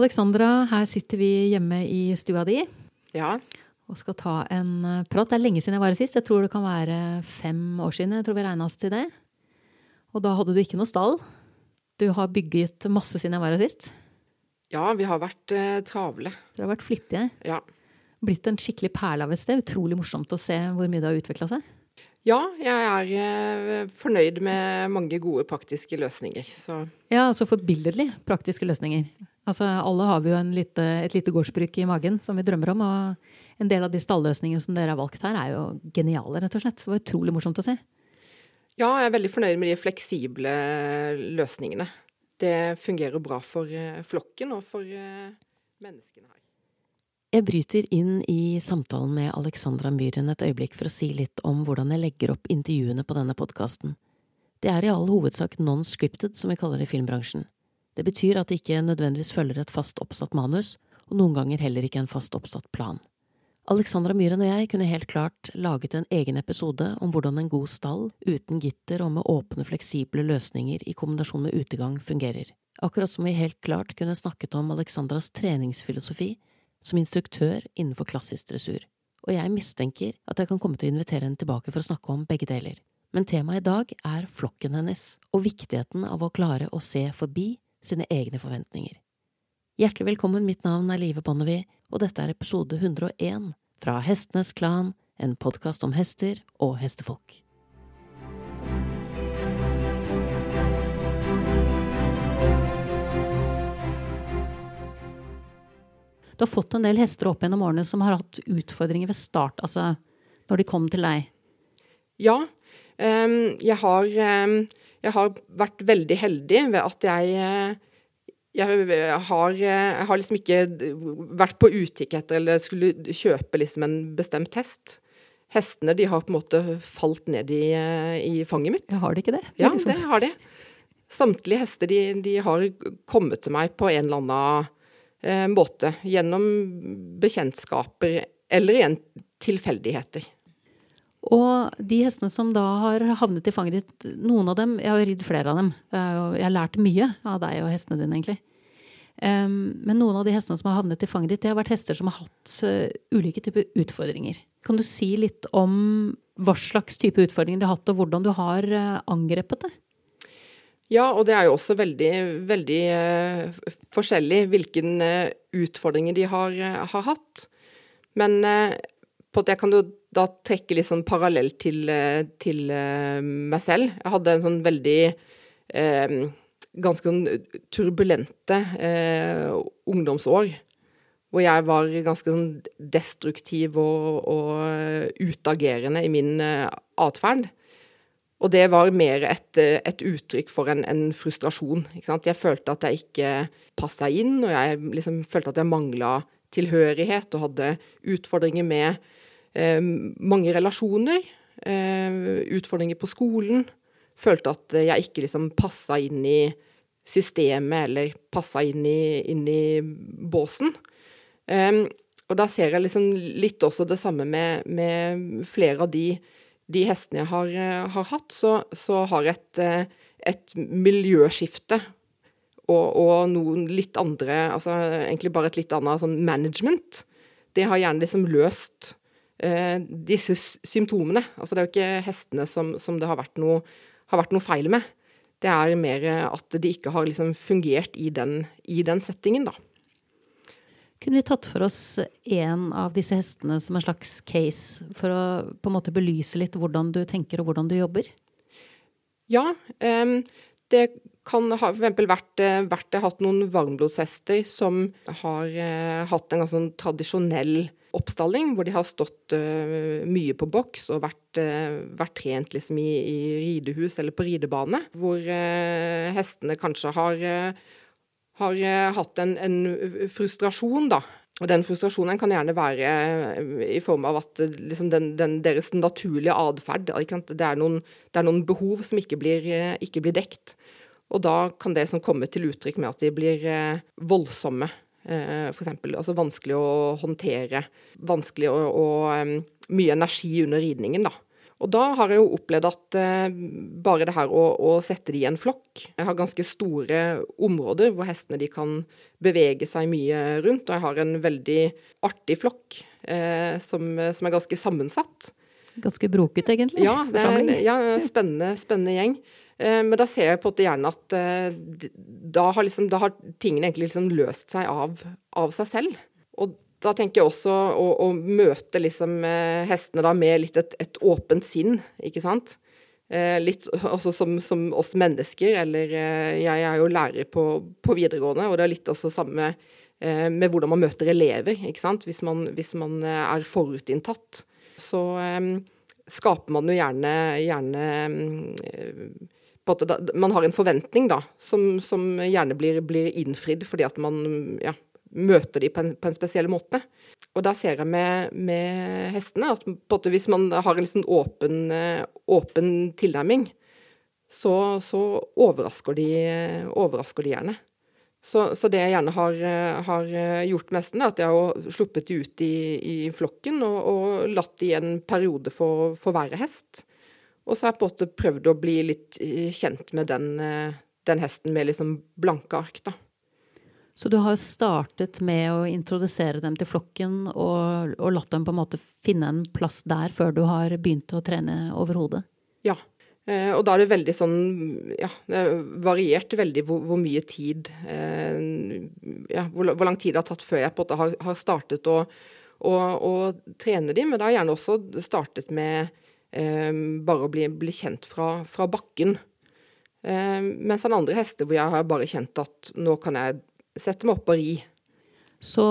Alexandra, her sitter vi hjemme i stua di Ja. og skal ta en eh, prat. Det er lenge siden jeg var her sist. Jeg tror det kan være fem år siden. Jeg tror vi oss til det. Og da hadde du ikke noe stall. Du har bygget masse siden jeg var her sist. ja, vi har vært eh, travle. Dere har vært flittige. Ja. Blitt en skikkelig perle av et sted. Utrolig morsomt å se hvor mye det har utvikla seg. ja, jeg er eh, fornøyd med mange gode praktiske løsninger. Så Ja, altså forbilledlig praktiske løsninger. Altså, alle har vi jo en lite, et lite gårdsbruk i magen som vi drømmer om. Og en del av de stalløsningene som dere har valgt her, er jo geniale, rett og slett. Det var utrolig morsomt å se. ja, jeg er veldig fornøyd med de fleksible løsningene. Det fungerer bra for eh, flokken og for eh, menneskene her. Jeg bryter inn i samtalen med Alexandra Myhren et øyeblikk for å si litt om hvordan jeg legger opp intervjuene på denne podkasten. Det er i all hovedsak non-scripted, som vi kaller det i filmbransjen. Det betyr at det ikke nødvendigvis følger et fast oppsatt manus, og noen ganger heller ikke en fast oppsatt plan. Alexandra Myhren og jeg kunne helt klart laget en egen episode om hvordan en god stall, uten gitter og med åpne, fleksible løsninger i kombinasjon med utegang, fungerer. Akkurat som vi helt klart kunne snakket om Alexandras treningsfilosofi som instruktør innenfor klassisk dressur, og jeg mistenker at jeg kan komme til å invitere henne tilbake for å snakke om begge deler. Men temaet i dag er flokken hennes, og viktigheten av å klare å se forbi sine egne forventninger. Hjertelig velkommen, mitt navn er Live Bonnevie, og dette er episode 101 fra Hestenes Klan, en podkast om hester og hestefolk. Du har fått en del hester opp gjennom årene som har hatt utfordringer ved start, altså når de kom til deg. Ja, Um, jeg, har, ehm, jeg har vært veldig heldig ved at jeg eh, jeg har, jeg har liksom ikke vært på utkikk etter eller skulle kjøpe liksom en bestemt hest. Hestene de har på en måte falt ned i, eh, i fanget mitt. Jeg har de ikke det? Ja, liksom- det har de. Samtlige hester de, de har kommet til meg på en eller annen eh, måte. Gjennom bekjentskaper eller igjen tilfeldigheter. Og de hestene som da har havnet i fanget ditt, noen av dem Jeg har ridd flere av dem. Jo- Jeg har lært mye av deg og hestene dine, egentlig. Men noen av de hestene som har havnet i fanget ditt, det har vært hester som har hatt eh, ulike typer utfordringer. Kan du si litt om hva slags type utfordringer de har hatt, og hvordan du har eh, angrepet det? Ja, og det er jo også veldig, veldig eh, forskjellig hvilken eh, utfordringer de har, eh, har hatt. Men eh, på det kan jo da trekke litt sånn parallell til, eh, til eh, meg selv. Jeg hadde en sånn veldig eh, Ganske sånn turbulente eh, ungdomsår. Hvor jeg var ganske sånn destruktiv og, og eh, utagerende i min atferd. Og det var mer et, et uttrykk for en, en frustrasjon. Jeg følte at jeg ikke passa inn, og jeg liksom følte at jeg mangla tilhørighet og hadde utfordringer med mange relasjoner. Utfordringer på skolen. Følte at jeg ikke liksom passa inn i systemet eller passa inn i, inn i båsen. Um, og da ser jeg liksom litt også det samme med, med flere av de de hestene jeg har, eh, har hatt, så, så har et, eh, et miljøskifte og, og, noen litt andre Altså egentlig bare et litt annet sånn management. Det har gjerne liksom løst disse symptomene. Altså det er jo ikke hestene som, som det har vært, noe, har vært, noe, feil med. Det er mer at de ikke har liksom fungert i den, i den settingen, da. Kunne vi tatt for oss en av disse hestene som en slags case, for å på en måte belyse litt hvordan du tenker og hvordan du jobber? Ja, um, det kan ha for eksempel vært, vært jeg har hatt noen varmblodshester som har uh, hatt en ganske sånn tradisjonell oppstalling, hvor de har stått uh, mye på boks og vært, uh, vært trent liksom i, i, ridehus eller på ridebane. Hvor hestene kanskje har har hatt en, en, frustrasjon, da. Og den frustrasjonen kan gjerne være i form av at liksom den, den, deres naturlige atferd det, det, er noen behov som ikke blir, ikke blir, dekt. Og da kan det som komme til uttrykk med at de blir voldsomme. F.eks. Altså vanskelig å håndtere. Vanskelig å, og Mye energi under ridningen, da. Og da har jeg jo opplevd at eh, bare det her å, å, sette de i en flokk Jeg har ganske store områder hvor hestene de kan bevege seg mye rundt. Og jeg har en veldig artig flokk eh, som, som, er ganske sammensatt. Ganske broket, egentlig? Ja, det er en ja, spennende, spennende gjeng. Eh, men da ser jeg på det gjerne at eh, da, har liksom, da, har tingene egentlig liksom løst seg av, av seg selv. Og da tenker jeg også å, å møte liksom eh, hestene da med litt et, et åpent sinn, ikke sant. Litt også som, som, oss mennesker, eller jeg er jo lærer på, på, videregående, og det er litt også samme med hvordan man møter elever, ikke sant. Hvis man, hvis man er forutinntatt, så skaper man jo gjerne, gjerne da, man har en forventning da, som, som gjerne blir, blir, innfridd fordi at man ja, møter de på en, på en, spesiell måte. Og da ser jeg med, med hestene at måte, hvis man har en liksom åpen, åpen tilnærming, så, så overrasker, de, overrasker, de, gjerne. Så, så, det jeg gjerne har, har gjort med hestene, er at jeg har sluppet de ut i, i flokken og, og, latt de en periode få være hest. Og så har jeg på en måte prøvd å bli litt kjent med den, den hesten med liksom blanke ark, da. Så du har startet med å introdusere dem til flokken og, og, latt dem på en måte finne en plass der før du har begynt å trene overhodet? Ja. Eh, og da er det veldig sånn Ja, det er variert veldig hvor, hvor mye tid eh, Ja, hvor, hvor, lang tid det har tatt før jeg på en måte har, har startet å, å, å, trene dem. Men da har jeg gjerne også startet med eh, bare å bli, bli kjent fra, fra bakken. Eh, mens han andre hester hvor jeg har bare kjent at nå kan jeg sette meg opp og ri. Så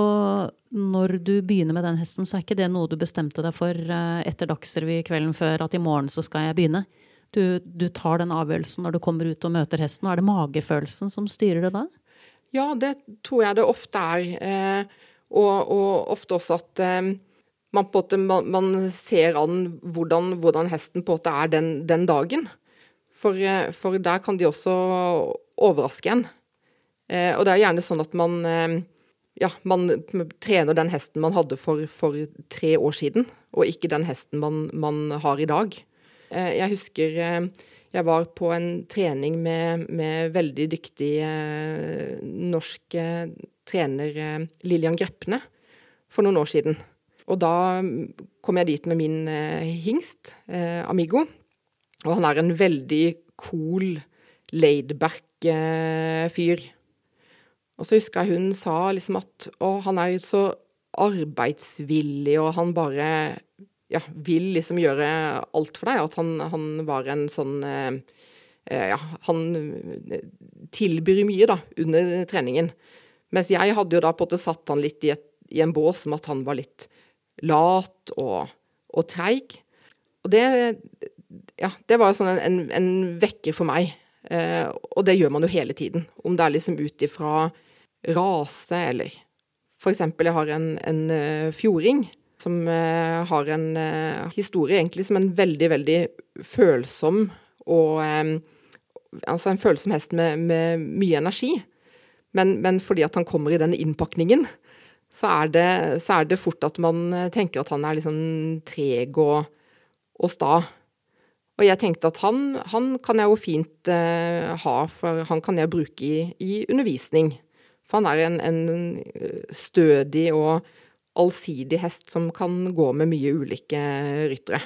når du begynner med den hesten, så er ikke det noe du bestemte deg for eh, etter Dagsrevy kvelden før, at i morgen så skal jeg begynne? Du, du, tar den avgjørelsen når du kommer ut og møter hesten, og er det magefølelsen som styrer det da? Ja, det tror jeg det ofte er. Eh, og, og, ofte også at man, på måte, man, man ser an hvordan, hvordan, hesten på en måte er den, den dagen. For, eh, for, der kan de også overraske en. Eh, og det er gjerne sånn at man eh, ja, man trener den hesten man hadde for, for, tre år siden, og ikke den hesten man, man har i dag. Eh, jeg husker jeg var på en trening med, med veldig dyktig norsk trener Lillian Grepne for noen år siden. Og da kom jeg dit med min hingst, Amigo. Og han er en veldig cool, laidback fyr. Og så husker jeg hun sa liksom at å, han er så arbeidsvillig, og han bare ja, vil liksom gjøre alt for deg. At han, han var en sånn eh, eh, Ja, han tilbyr mye, da, under treningen. Mens jeg hadde jo da på en måte satt han litt i, et, i en bås som at han var litt lat og, og treig. Og det Ja, det var sånn en, en, en vekker for meg. Eh, og det gjør man jo hele tiden. Om det er liksom ut ifra rase, eller for eksempel, jeg har en, en uh, fjording som eh, har en eh, historie egentlig som en veldig, veldig følsom og um, Altså en følsom hest med, med mye energi. Men, men, fordi at han kommer i den innpakningen, så er, det, så er det fort at man tenker at han er liksom treg og, og sta. Og jeg tenkte at han, han kan jeg jo fint ha, for han kan jeg bruke i, i undervisning. For han er en, en stødig og allsidig hest som kan gå med mye ulike ryttere.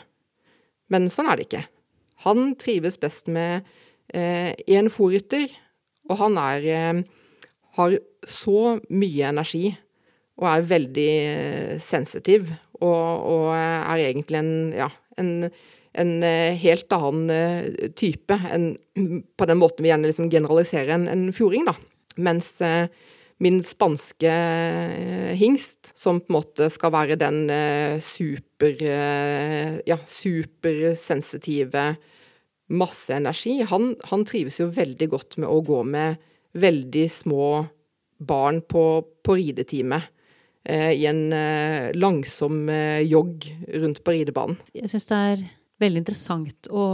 Men sånn er det ikke. Han trives best med én eh, fòrrytter, og han er eh, har så mye energi og er veldig eh, sensitiv. Og, og er egentlig en, ja, en, en eh, helt annen eh, type enn på den måten vi gjerne liksom generaliserer en, en fjording, da. Mens eh, min spanske eh, hingst, som på en måte skal være den eh, super eh, Ja, supersensitive, masse energi, han, han, trives jo veldig godt med å gå med veldig små barn på, på ridetime. I en langsom jogg rundt på ridebanen. Jeg syns det er veldig interessant å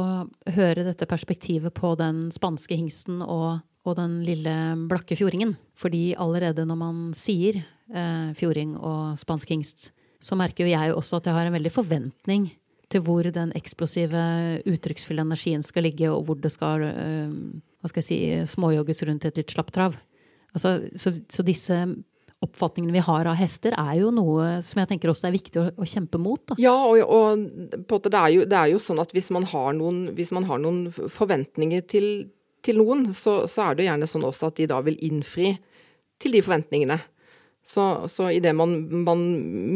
høre dette perspektivet på den spanske hingsten og og den lille blakke fjordingen. Fordi allerede når man sier eh, fjording og spansk hingst, så merker jo jeg også at jeg har en veldig forventning til hvor den eksplosive, uttrykksfulle energien skal ligge, og hvor det skal eh, hva skal jeg si, småjogges rundt et litt slapt trav. Altså, så, så, disse oppfatningene vi har av hester, er jo noe som jeg tenker også er viktig å, å kjempe mot. Da. Ja, og, og det, er jo, det, er jo, sånn at hvis man har noen, man har noen forventninger til, til noen, så, så, er det gjerne sånn også at de da vil innfri til de forventningene. Så, så idet man, man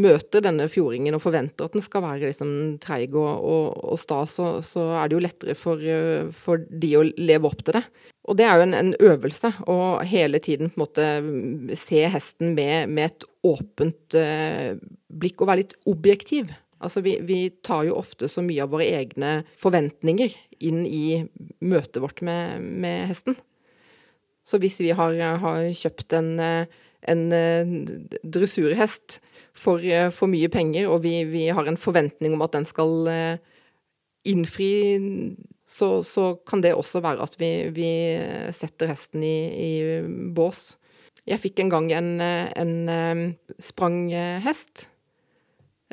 møter denne fjordingen og forventer at den skal være liksom treig og, og, og sta, så, så, er det jo lettere for, for, de å leve opp til det. Og det er jo en, en øvelse å hele tiden på en måte se hesten med, med et åpent eh, blikk og være litt objektiv. Altså vi, vi, tar jo ofte så mye av våre egne forventninger inn i møtet vårt med, med hesten. Så hvis vi har, har kjøpt en eh, en eh, dressurhest for, eh, for, mye penger, og vi, vi, har en forventning om at den skal innfri, så, så kan det også være at vi, vi setter hesten i, i, bås. Jeg fikk en gang en, en spranghest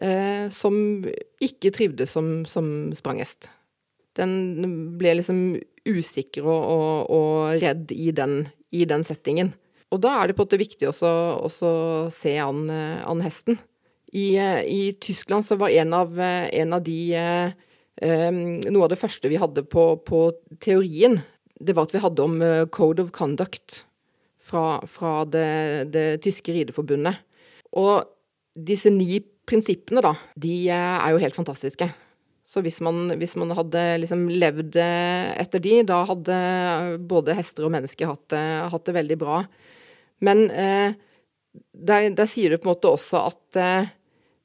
eh, som ikke trivdes som, som spranghest. Den ble liksom usikker og, og, og redd i den, i den settingen. Og da er det på en måte viktig også, å se an, eh, an hesten. I, eh, I, Tyskland så var en av, eh, en av de Noe av det første vi hadde på, på, teorien, det var at vi hadde om Code of Conduct fra, fra det, det, tyske rideforbundet. Og disse ni prinsippene, da, de er jo helt fantastiske. Så hvis man, hvis man hadde liksom levd etter de, da hadde både hester og mennesker hatt, hatt det veldig bra. Men eh, der, der, sier du på en måte også at eh,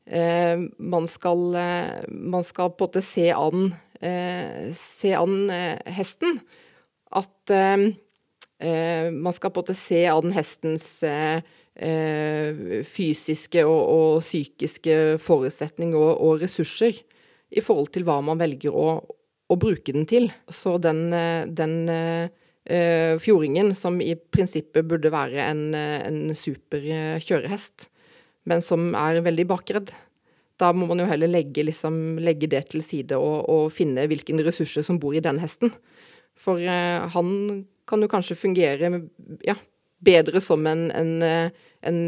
man, skal, eh, man skal på en måte se an, eh, se an eh, hesten. At eh, man skal på en måte se an hestens fysiske og, og, psykiske forutsetninger og, og, ressurser i forhold til hva man velger å, å bruke den til. Så den, den fjordingen, som i prinsippet burde være en, eh, en super kjørehest, men som er veldig bakredd. Da må man jo heller legge, liksom, legge det til side og, og, finne hvilke ressurser som bor i den hesten. For eh, han kan jo kanskje fungere ja, bedre som en, en, en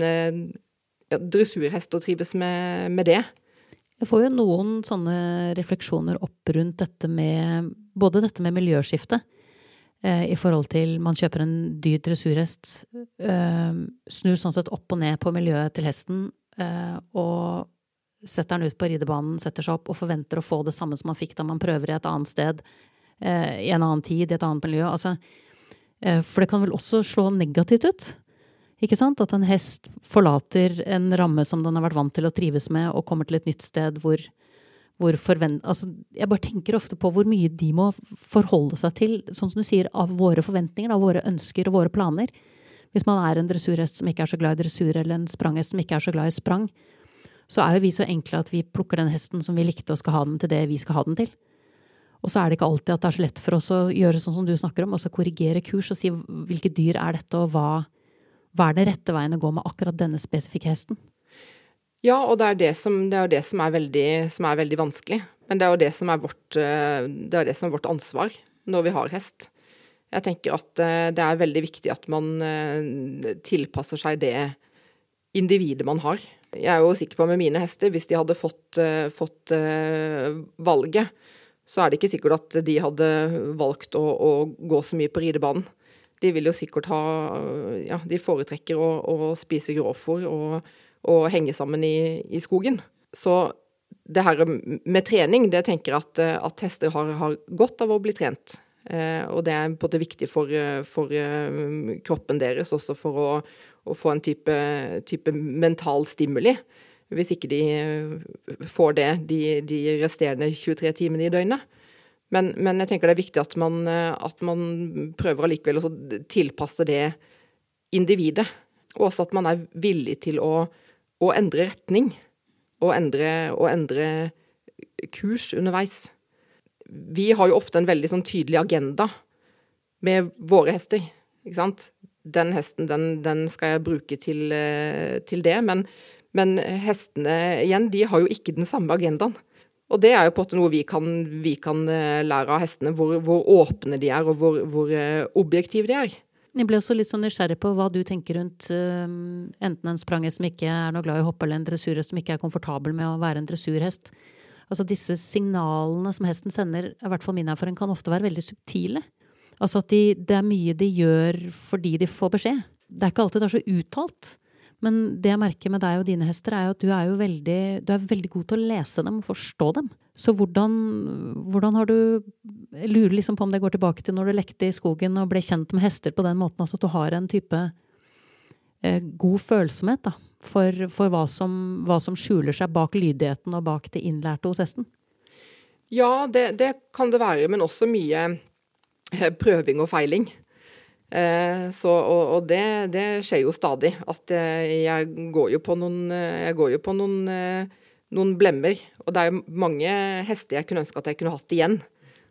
ja, dressurhest og trives med, med det. Jeg får jo noen sånne refleksjoner opp rundt dette med både dette med miljøskifte. Eh, i forhold til man kjøper en dyr dressurhest, eh, snur sånn sett opp og ned på miljøet til hesten eh, og setter den ut på ridebanen, setter seg opp og forventer å få det samme som man fikk da man prøver i et annet sted, i en annen tid, i et annet miljø. Altså, for det kan vel også slå negativt ut? Ikke sant? At en hest forlater en ramme som den har vært vant til å trives med, og kommer til et nytt sted hvor. Altså, jeg bare tenker ofte på hvor mye de må forholde seg til, sånn som du sier, av våre forventninger, av våre ønsker og våre planer. Hvis man er en dressurhest som ikke er så glad i dressur, eller en spranghest som ikke er så glad i sprang, så er jo vi så enkle at vi plukker den hesten som vi likte og skal ha den til det vi skal ha den til. Og så er det ikke alltid at det er så lett for oss å gjøre sånn som du snakker om, og så korrigere kurs og si hvilke dyr er dette, og hva, hva er det rette veien å gå med akkurat denne spesifikke hesten. Ja, og det er det som, det er, det som, er, veldig, som er, veldig, vanskelig. Men det er jo det som er, vårt, eh, det som er vårt ansvar når vi har hest. Jeg tenker at eh, det er veldig viktig at man eh, tilpasser seg det individet man har. Jeg er jo sikker på med mine hester, hvis de hadde fått, fått valget, så er det ikke sikkert at de hadde valgt å, å gå så mye på ridebanen. De vil jo sikkert ha Ja, de foretrekker å, å spise grovfòr og og henge sammen i, i skogen. Så det her med trening, det tenker jeg at, at hester har, har, godt av å bli trent. Eh, og det er både viktig for, for uh, kroppen deres, også for å, å få en type, type, mental stimuli. Hvis ikke de eh, får det de, de resterende 23 timene i døgnet. Men, men, jeg tenker det er viktig at man, at man prøver allikevel å tilpasse det individet. Og også at man er villig til å å endre retning og endre, endre kurs underveis. Vi har jo ofte en veldig sånn tydelig agenda med våre hester, ikke sant. Den hesten, den, den skal jeg bruke til, eh, til det. Men, men, hestene igjen, de har jo ikke den samme agendaen. Og det er jo på en måte noe vi kan, vi kan eh, lære av hestene, hvor, hvor, åpne de er, og hvor, hvor eh, objektive de er. Jeg ble også litt sånn nysgjerrig på hva du tenker rundt uh, enten en spranghest som ikke er noe glad i å hoppe, eller en dressurhest som ikke er komfortabel med å være en dressurhest. Altså disse signalene som hesten sender, i hvert fall min erfaring, kan ofte være veldig subtile. Altså at de, det er mye de gjør fordi de får beskjed. Det er ikke alltid det er så uttalt. Men det jeg merker med deg og dine hester, er jo at du er veldig, du er veldig god til å lese dem og forstå dem. Så hvordan, hvordan har du Jeg lurer liksom på om det går tilbake til når du lekte i skogen og ble kjent med hester på den måten, altså at du har en type eh, god følsomhet da, for, for hva, som, hva, som, skjuler seg bak lydigheten og bak det innlærte hos hesten? Ja, det, det kan det være, men også mye eh, prøving og feiling. Eh, så, og, og det, det, skjer jo stadig. At jeg, jeg går jo på noen, går jo på noen, eh, noen blemmer. Og det er jo mange hester jeg kunne ønske at jeg kunne hatt igjen.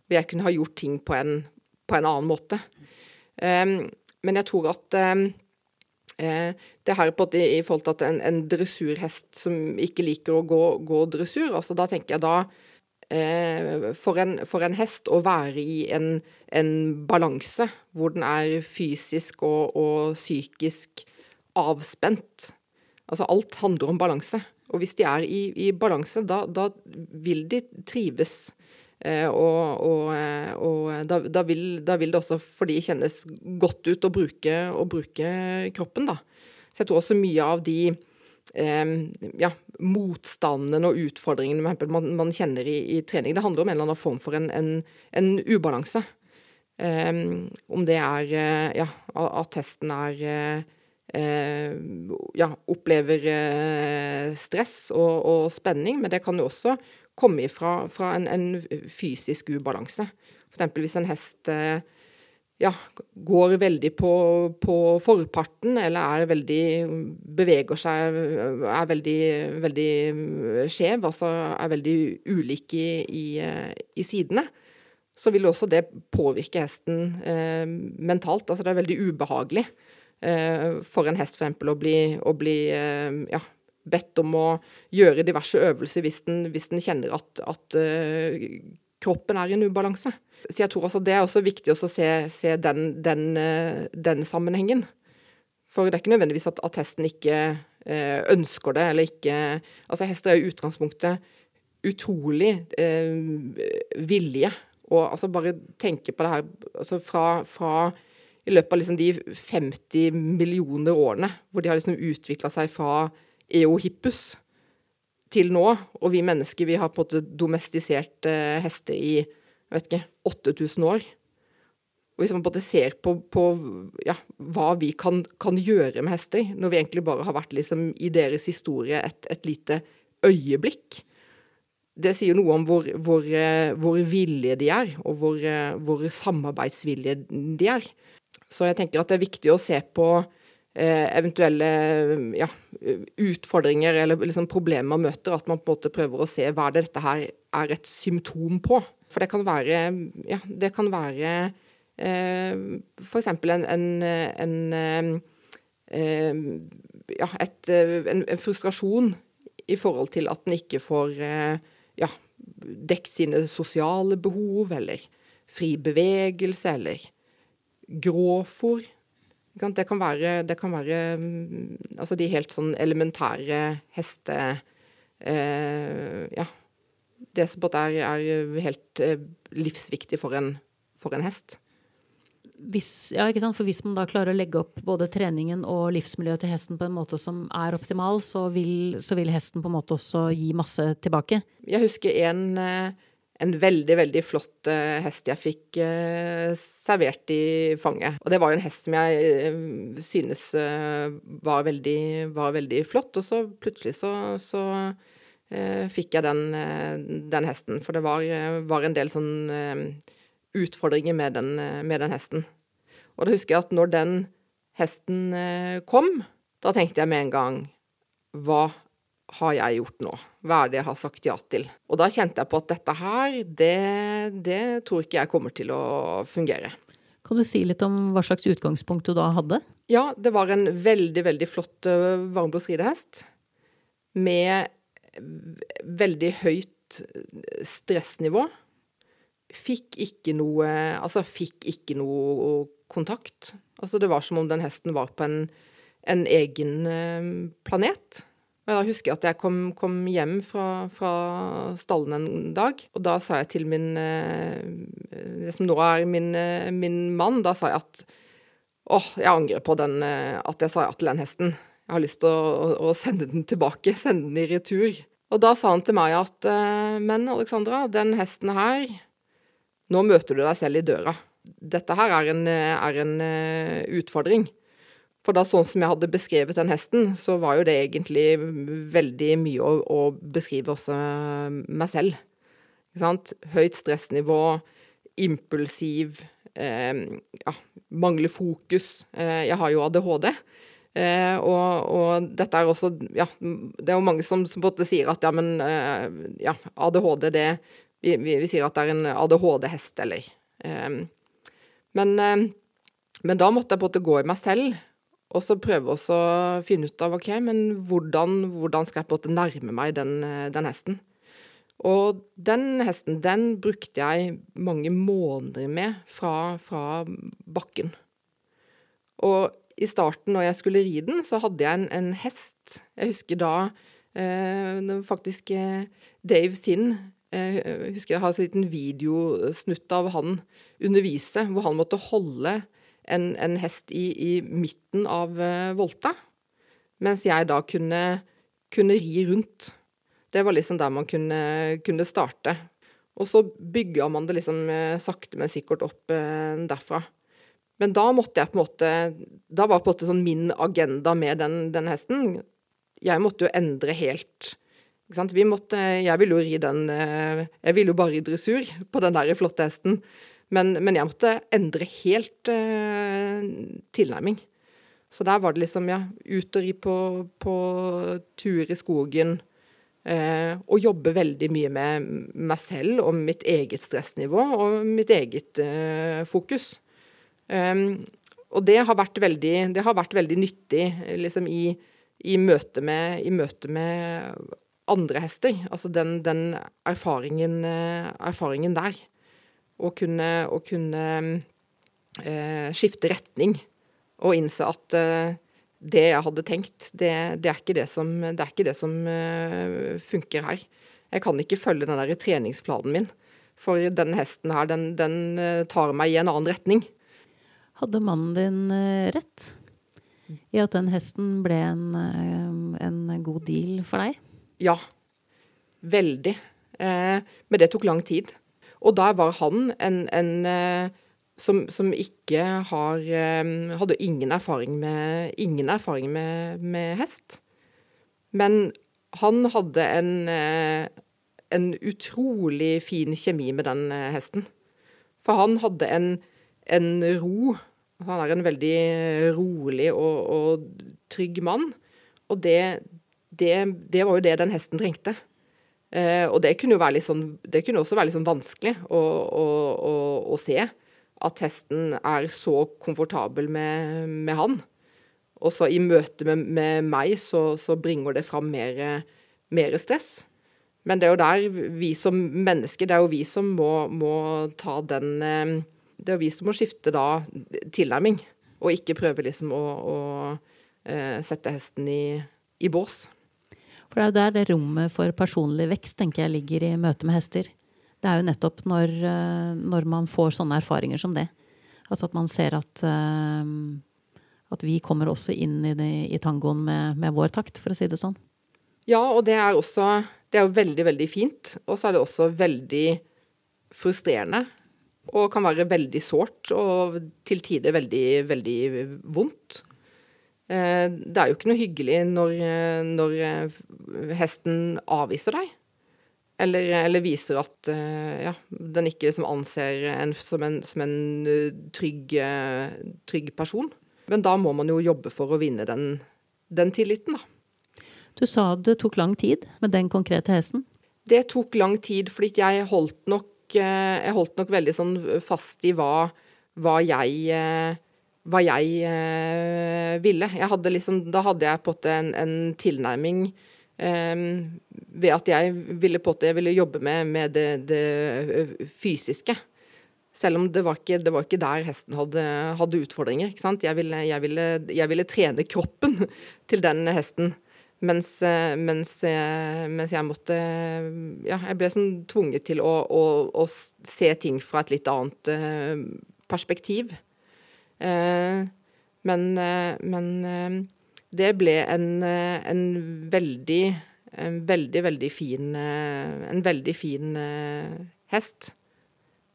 Hvor jeg kunne ha gjort ting på en, på en annen måte. Um, men jeg tror at det her på, i forhold til at en, en, dressurhest som ikke liker å gå, gå dressur, altså da tenker jeg da Eh, for en, for en, hest å være i en, en balanse hvor den er fysisk og, og, psykisk avspent. Altså alt handler om balanse. Og hvis de er i, i balanse, da, da, vil de trives. Eh, og, og, eh, og da, da, vil, da, vil, det også for de kjennes godt ut å bruke, å bruke kroppen, da. Så jeg tror også mye av de ja, motstanden og utfordringene man, man kjenner i, i, trening. Det handler om en eller annen form for en, en, en ubalanse. Um, om det er uh, ja, at testen er uh, ja, opplever stress og, og, spenning, men det kan jo også komme ifra fra en, en fysisk ubalanse. F.eks. hvis en hest ja, går veldig på, på, forparten, eller er veldig Beveger seg, er veldig, veldig skjev, altså er veldig ulik i, i, i, sidene, så vil også det påvirke hesten eh, mentalt. Altså det er veldig ubehagelig eh, for en hest f.eks. å bli, å bli eh, ja, bedt om å gjøre diverse øvelser hvis den, hvis den kjenner at, at uh, kroppen er i en ubalanse. Så jeg tror også det er også viktig å se, se den, den, eh, den, sammenhengen. For det er ikke nødvendigvis at, at hesten ikke eh, ønsker det, eller ikke Altså, hester er i utgangspunktet utrolig eh, villige. Og altså bare tenke på det her altså fra, fra i løpet av liksom de 50 millioner årene hvor de har liksom utvikla seg fra eohippus til nå, og vi mennesker vi har på en måte domestisert eh, hester i vet ikke, 8000 år. Og hvis man både ser på, på ja, hva vi kan, kan, gjøre med hester, når vi egentlig bare har vært liksom, i deres historie et, et, lite øyeblikk Det sier noe om hvor, hvor, eh, hvor villige de er, og hvor, eh, hvor, samarbeidsvillige de er. Så jeg tenker at det er viktig å se på eh, eventuelle ja, utfordringer eller liksom problemer man møter, at man på en måte prøver å se hva det dette her er et symptom på. For det kan være Ja, det kan være eh, f.eks. en, en, en eh, ja, et, en, en, frustrasjon i forhold til at en ikke får eh, ja, dekket sine sosiale behov, eller fri bevegelse, eller gråfòr. Det kan være, det kan være altså de helt sånn elementære heste... Eh, ja, det som er, er helt eh, livsviktig for en, for en hest. Hvis, ja, For hvis man da klarer å legge opp både treningen og livsmiljøet til hesten på en måte som er optimal, så vil, så vil hesten på en måte også gi masse tilbake? Jeg husker en, eh, en veldig, veldig flott eh, hest jeg fikk servert i fanget. Og det var jo en hest som jeg synes var veldig, var veldig flott. Og så plutselig så, så fikk jeg den, eh, den, hesten. For det var, eh, var en del sånn utfordringer med den, med den, hesten. Og da husker jeg at når den hesten kom, da tenkte jeg med en gang Hva har jeg gjort nå? Hva er det jeg har sagt ja til? Og da kjente jeg på at dette her, det, det tror ikke jeg kommer til å fungere. Kan du si litt om hva slags utgangspunkt du da hadde? Ja, det var en veldig, veldig flott varmblodsridehest. Med veldig høyt stressnivå. Fikk ikke noe Altså, fikk ikke noe kontakt. Altså, det var som om den hesten var på en, en egen eh, planet. Og Da husker jeg at jeg kom, kom hjem fra, fra, stallen en dag, og da sa jeg til min eh, Det som nå er min, eh, min mann, da sa jeg at åh, jeg angrer på den, at jeg sa ja til den hesten. Jeg har lyst til å, å, sende den tilbake, sende den i retur. Og da sa han til meg at men Alexandra, den hesten her, nå møter du deg selv i døra. Dette her er en, er en utfordring. For da sånn som jeg hadde beskrevet den hesten, så var jo det egentlig veldig mye å, å beskrive også meg selv. Høyt stressnivå, impulsiv, eh, ja, mangler fokus. Eh, jeg har jo ADHD. Eh, og, og, dette er også Ja, det er jo mange som, som sier at ja, men eh, ja, ADHD, det vi, vi, vi, sier at det er en ADHD-hest, eller eh, men, eh, men da måtte jeg på en måte gå i meg selv og så prøve å finne ut av OK, men hvordan, hvordan skal jeg på en måte nærme meg den, den, hesten? Og den hesten, den brukte jeg mange måneder med fra, fra bakken. Og i starten, når jeg skulle ri den, så hadde jeg en, en hest. Jeg husker da eh, faktisk eh, Dave Sinn eh, Jeg husker jeg har en liten videosnutt av han undervise, hvor han måtte holde en, en hest i, i, midten av eh, volta, mens jeg da kunne, kunne, ri rundt. Det var liksom der man kunne, kunne starte. Og så bygga man det liksom uh, sakte, men sikkert opp derfra. Men da måtte jeg på en måte Da var på en måte sånn min agenda med den, den hesten. Jeg måtte jo endre helt ikke sant? Vi måtte, jeg ville jo ri den Jeg ville jo bare ri dressur på den der flotte hesten. Men, men jeg måtte endre helt eh, tilnærming. Så der var det liksom, ja, ut og ri på, på tur i skogen. Eh, og jobbe veldig mye med meg selv og mitt eget stressnivå og mitt eget eh, fokus. Um, og det har vært veldig, har vært veldig nyttig liksom i, i, møte med, i, møte med, andre hester. Altså den, den erfaringen, eh, erfaringen der å kunne, å kunne eh, skifte retning og innse at eh, det jeg hadde tenkt, det, det, er ikke det som, det ikke det som eh, funker her. Jeg kan ikke følge den der treningsplanen min, for denne hesten her, den, den eh, tar meg i en annen retning. Hadde mannen din eh, rett i at den hesten ble en, eh, en god deal for deg? Ja. Veldig. Eh, men det tok lang tid. Og da var han en, en som, som, ikke har Hadde ingen erfaring med, ingen erfaring med, med hest. Men han hadde en, en utrolig fin kjemi med den hesten. For han hadde en, en ro. Han er en veldig rolig og, og trygg mann. Og det, det, det, var jo det den hesten trengte. Eh, og det kunne jo være litt sånn, det kunne også være litt sånn vanskelig å, å, å, å se. At hesten er så komfortabel med, med han. Og så i møte med, med meg så, så, bringer det fram mer, mer, stress. Men det er jo der vi som mennesker, det er jo vi som må, må ta den eh, Det er vi som må skifte da tilnærming, og ikke prøve liksom å, å eh, sette hesten i, i bås. For det er jo der det rommet for personlig vekst tenker jeg ligger i møte med hester. Det er jo nettopp når, eh, når man får sånne erfaringer som det. Altså at man ser at, uh, at vi kommer også inn i, det, i tangoen med, med, vår takt, for å si det sånn. Ja, og det er også Det er jo veldig, veldig fint. Og så er det også veldig frustrerende. Og kan være veldig sårt, og til tider veldig, veldig vondt. Eh, det er jo ikke noe hyggelig når, eh, når eh, hesten avviser deg. Eller, eller, viser at ja, den ikke liksom anser en som en, som en trygg, trygg, person. Men da må man jo jobbe for å vinne den, den tilliten, da. Du sa det tok lang tid med den konkrete hesten? Det tok lang tid, fordi jeg holdt nok, jeg holdt nok veldig sånn fast i hva, hva jeg hva jeg eh, ville. Jeg hadde liksom, da hadde jeg på en en, tilnærming tilnærming ved at jeg ville at jeg ville jobbe med, med det, det, fysiske. Selv om det var ikke, det var ikke der hesten hadde, hadde utfordringer. Jeg ville, jeg, ville, jeg, ville, trene kroppen til den hesten. Mens, mens, mens jeg måtte Ja, jeg ble sånn tvunget til å, å, å, se ting fra et litt annet perspektiv. Men, men det ble en, en veldig en veldig, veldig fin En veldig fin hest.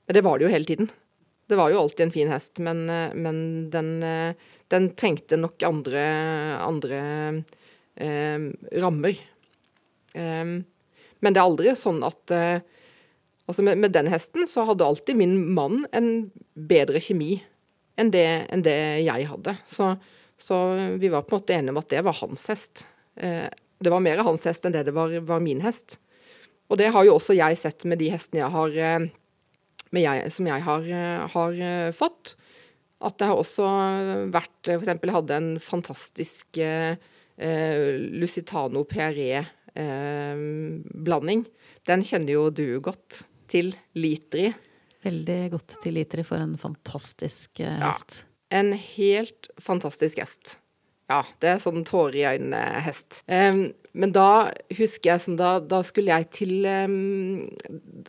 Det var det jo hele tiden. Det var jo alltid en fin hest, men, men den, den, trengte nok andre, andre eh, rammer. Eh, men det er aldri sånn at eh, Altså med, med, den hesten så hadde alltid min mann en bedre kjemi enn det, enn det jeg hadde. Så, så, vi var på en måte enige om at det var hans hest. Eh, det var mer hans hest enn det det var, var, min hest. Og det har jo også jeg sett med de hestene jeg har eh, jeg, som jeg har, eh, har, fått. At det har også vært F.eks. jeg hadde en fantastisk eh, Lusitano PRE-blanding. Eh, Den kjenner jo du godt til. Litri. Veldig godt til Litri for en fantastisk eh, hest. Ja, en helt fantastisk hest. Ja, det er sånn tårer i øynene-hest. Um, men da husker jeg sånn da, da skulle jeg til um,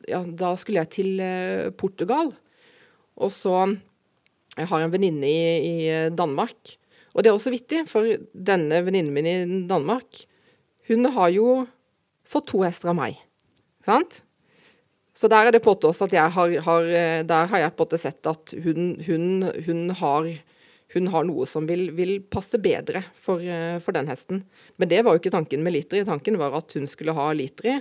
Ja, da skulle jeg til uh, Portugal. Og så Jeg har en venninne i, i, Danmark. Og det er også vittig, for denne venninnen min i Danmark, hun har jo fått to hester av meg. Sant? Så der er det på at jeg har, har eh, Der har jeg på en måte sett at hun, hun, hun har hun har noe som vil, vil passe bedre for, eh, for, den hesten. Men det var jo ikke tanken med Litri. Tanken var at hun skulle ha Litri.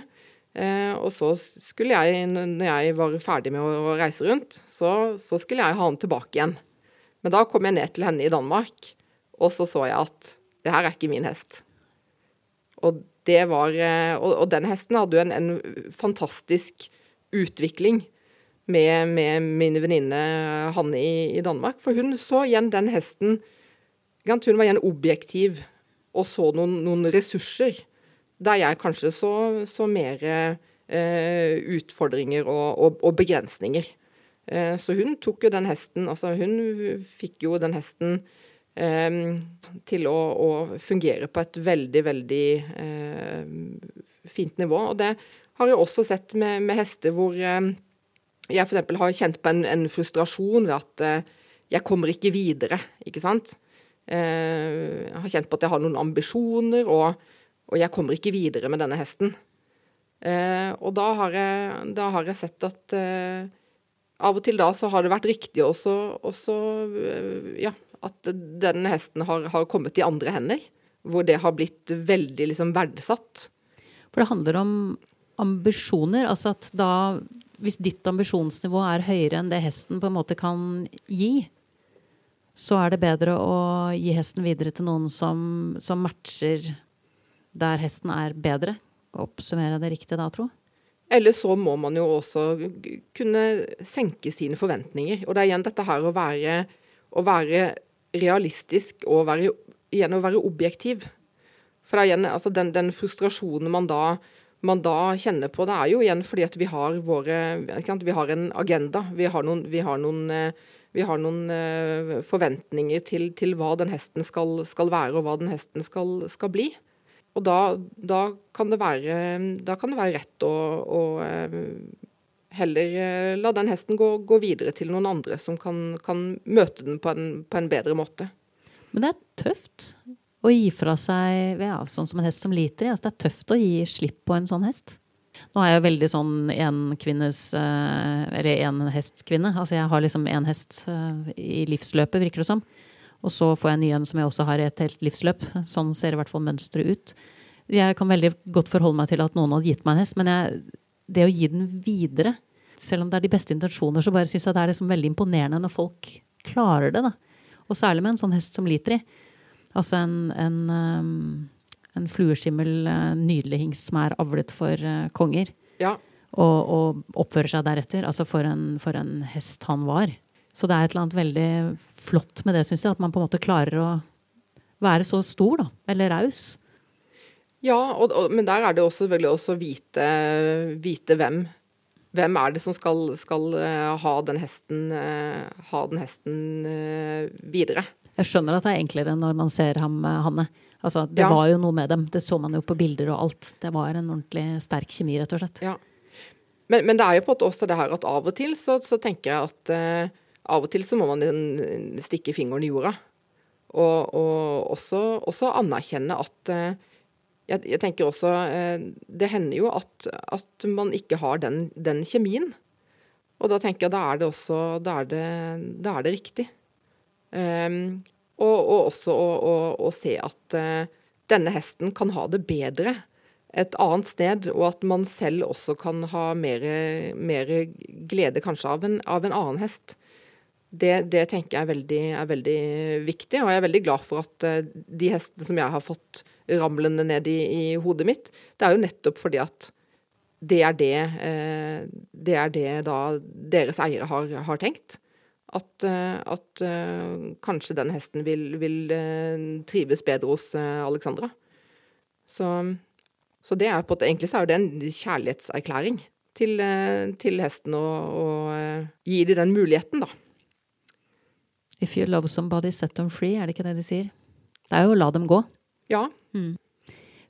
Eh, og så skulle jeg, når jeg var ferdig med å reise rundt, så, så, skulle jeg ha han tilbake igjen. Men da kom jeg ned til henne i Danmark, og så så jeg at det her er ikke min hest. Og, var, eh, og, og den hesten hadde jo en, en fantastisk utvikling med, med min venninne Hanne i, i, Danmark. For hun så igjen den hesten Hun var igjen objektiv og så noen, noen ressurser der jeg kanskje så, så mer eh, utfordringer og, og, og begrensninger. Eh, så hun tok jo den hesten Altså, hun fikk jo den hesten eh, til å, å, fungere på et veldig, veldig eh, fint nivå. Og det har jeg også sett med, med hester hvor eh, jeg f.eks. har kjent på en, en, frustrasjon ved at eh, jeg kommer ikke videre, ikke sant. Eh, jeg har kjent på at jeg har noen ambisjoner, og, og jeg kommer ikke videre med denne hesten. Uh, og da har, jeg, da har, jeg, sett at av og til da så har det vært riktig også, også ja, at denne hesten har, har, kommet i andre hender. Hvor det har blitt veldig liksom verdsatt. For det handler om ambisjoner. Altså at da hvis ditt ambisjonsnivå er høyere enn det hesten på en måte kan gi, så er det bedre å gi hesten videre til noen som, som matcher der hesten er bedre. Oppsummere det riktig da, tro? Eller så må man jo også kunne senke sine forventninger. Og det er igjen dette her å være, å være realistisk og være, igjen å være objektiv. For det er igjen altså den, den frustrasjonen man da man da kjenner på det, er jo igjen fordi at vi har våre Vi har en agenda. Vi har noen, vi har noen, eh, vi har noen uh, forventninger til, til, hva den hesten skal, skal, være, og hva den hesten skal, skal bli. Og da, da, kan være, da, kan det være, rett å, å uh, heller uh, la den hesten gå, gå, videre til noen andre som kan, kan møte den på en, på en bedre måte. Men det er tøft å gi fra seg ja, sånn som en hest som liter. Altså, det er tøft å gi slipp på en sånn hest. Nå er jeg veldig sånn enkvinnes kvinnes, Eller enhestkvinne. Altså jeg har liksom én hest eh, i livsløpet, virker det som. Og så får jeg en ny en som jeg også har i et helt livsløp. Sånn ser i hvert fall mønsteret ut. Jeg kan veldig godt forholde meg til at noen hadde gitt meg en hest, men jeg, det å gi den videre, selv om det er de beste intensjoner, så bare syns jeg det er liksom veldig imponerende når folk klarer det. da. Og særlig med en sånn hest som liter i. Altså en, en, um, en flueskimmel uh, nydelig hingst som er avlet for uh, konger. Ja. Og, og, oppfører seg deretter. Altså for en, for en, hest han var. Så det er et eller annet veldig flott med det, syns jeg. At man på en måte klarer å være så stor, da. Eller raus. Ja, og, og, men der er det også selvfølgelig også vite, vite hvem. Hvem er det som skal, skal uh, ha den hesten, uh, ha den hesten uh, videre? Jeg skjønner at det er enklere når man ser ham, Hanne. Altså, det Ja. var jo noe med dem. Det så man jo på bilder og alt. Det var en ordentlig sterk kjemi, rett og slett. Ja. Men, men det er jo på en måte også det her at av og til så, så tenker jeg at eh, av og til så må man stikke fingeren i jorda. Og, og også, også anerkjenne at eh, jeg, jeg tenker også eh, Det hender jo at, at man ikke har den, den kjemien. Og da tenker jeg da er det også Da er det, da er det riktig. Um, og, og også å, å, å se at uh, denne hesten kan ha det bedre et annet sted, og at man selv også kan ha mer, glede kanskje av en, av en annen hest. Det, det tenker jeg er veldig, er veldig viktig, og jeg er veldig glad for at eh, de hestene som jeg har fått ramlende ned i, i hodet mitt, det er jo nettopp fordi at det er det, eh, det, er det da deres eiere har, har tenkt. At, eh, at kanskje den hesten vil, vil trives bedre hos Alexandra. Så, så det er på at egentlig så er det en kjærlighetserklæring til, til hesten å, gi dem den muligheten, da. If you love somebody, set them free, er det ikke det de sier? Det er jo å la dem gå. Ja,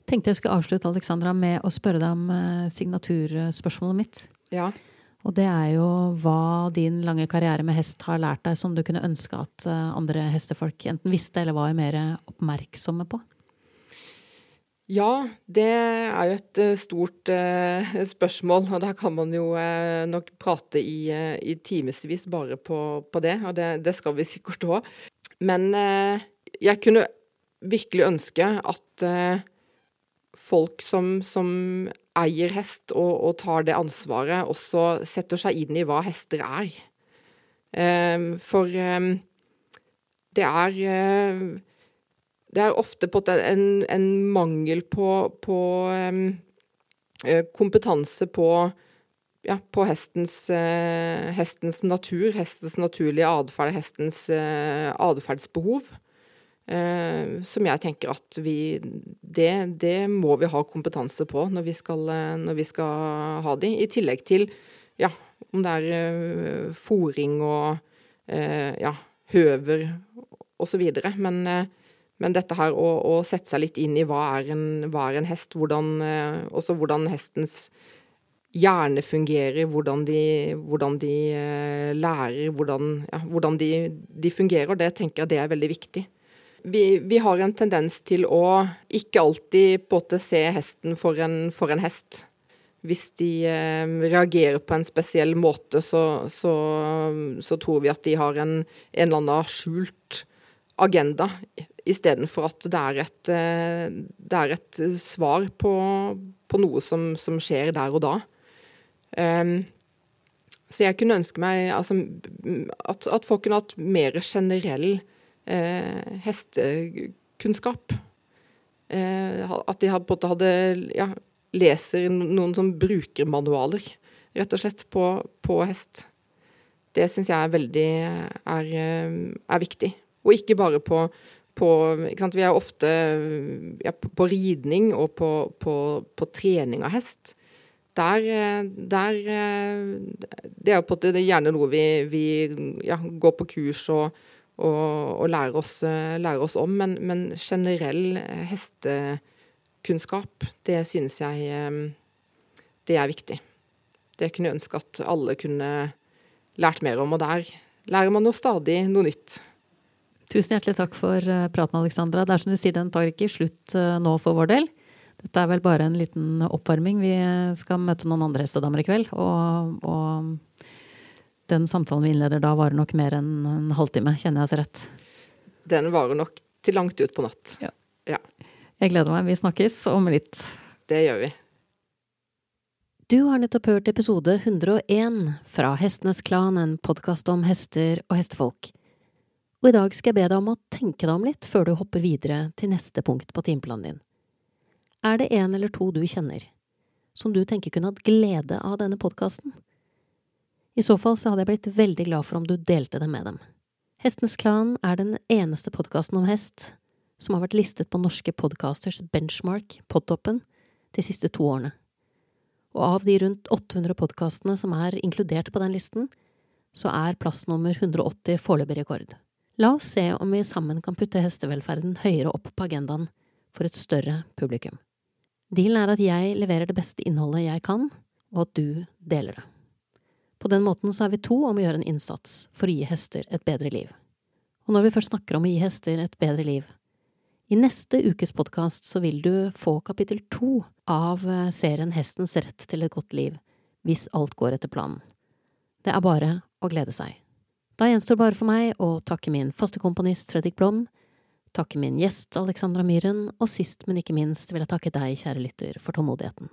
Tenkte jeg skulle avslutte, Alexandra, med å spørre deg om eh, signaturspørsmålet mitt. ja. Og det er jo hva din lange karriere med hest har lært deg som du kunne ønske at eh, andre hestefolk enten visste eller var mer oppmerksomme på. Ja, det er jo et eh, stort eh, spørsmål, og der kan man jo eh, nok prate i, uh, i timevis bare på, på det, og det, det skal vi sikkert òg. Men eh, jeg kunne virkelig ønske at eh, folk som, som eier hest og, og tar det ansvaret, også setter seg inn i hva hester er. Eh, for eh, det er eh, det er ofte på en, en mangel på, på eh, kompetanse på, ja, på hestens, uh, hestens natur, hestens naturlige atferd, hestens uh, atferdsbehov. Uh, som jeg tenker at vi det, det må vi ha kompetanse på når vi skal, når vi skal ha de. I tillegg til ja, om det er uh, fòring og uh, ja, høver osv. Men eh, men dette her å, å sette seg litt inn i hva er en, hva er en hest, hvordan, eh, også hvordan hestens hjerne fungerer, hvordan de, hvordan de eh, lærer, hvordan, ja, hvordan de, de fungerer, det tenker jeg det er veldig viktig. Vi, vi har en tendens til å ikke alltid på en måte se hesten for en, for en hest. Hvis de eh, reagerer på en spesiell måte, så, så, så tror vi at de har en, en eller annen skjult agenda, istedenfor at det er et, eh, det er et svar på, på noe som, som skjer der og da. Um, så jeg kunne ønske meg altså, at, at folk kunne hatt mer generell eh, hestekunnskap. Eh, at de hadde, hadde ja, leser noen som bruker manualer, rett og slett, på, på hest. Det syns jeg er veldig er, er viktig. Og ikke bare på, på? Vi er ofte ja, på, ridning og på, på, på trening av hest. Der, eh, der eh, Det er jo på det er gjerne noe vi, vi ja, går på kurs og, og, og lærer, oss, eh, lærer oss om, men, men generell hestekunnskap, det synes jeg det er viktig. Det kunne jeg ønske at alle kunne lært mer om, og der lærer man jo stadig noe nytt. Tusen hjertelig takk for eh, praten, Alexandra. Det er som du sier, den tar ikke slutt eh, nå for vår del. Dette er vel bare en liten oppvarming. Vi skal møte noen andre hestedamer i kveld, og, og den samtalen vi innleder da, varer nok mer enn en halvtime, kjenner jeg oss rett. Den varer nok til langt ut på natt. Jeg gleder meg. Vi snakkes om litt. Det gjør vi. Du har nettopp hørt episode 101 fra Hestenes Klan, en podkast om hester og hestefolk. Og i dag skal jeg be deg om å tenke deg om litt før du hopper videre til neste punkt på timeplanen din. Er det en eller to du kjenner som du tenker kunne hatt glede av denne podkasten? I så fall så hadde jeg blitt veldig glad for om du delte det med dem. Hestenes Klan er den eneste podkasten om hest som har vært listet på norske podcasters benchmark, podtoppen, de siste to årene. Og av de rundt 800 podkastene som er inkludert på den listen, så er plass nummer 180 foreløpig rekord. La oss se om vi sammen kan putte hestevelferden høyere opp på agendaen for et større publikum. Dealen er at jeg leverer det beste innholdet jeg kan, og at du deler det. På den måten så er vi to om å gjøre en innsats for å gi hester et bedre liv. Og når vi først snakker om å gi hester et bedre liv, i neste ukes podkast så vil du få kapittel to av eh, serien Hestens rett til et godt liv, hvis alt går etter planen. Det er bare å glede seg. Da gjenstår bare for meg å takke min faste komponist Fredrik Blom, takke min gjest Alexandra Myhren, og sist, men ikke minst vil jeg takke deg, kjære lytter, for tålmodigheten.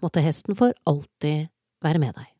Måtte hesten for alltid være med deg.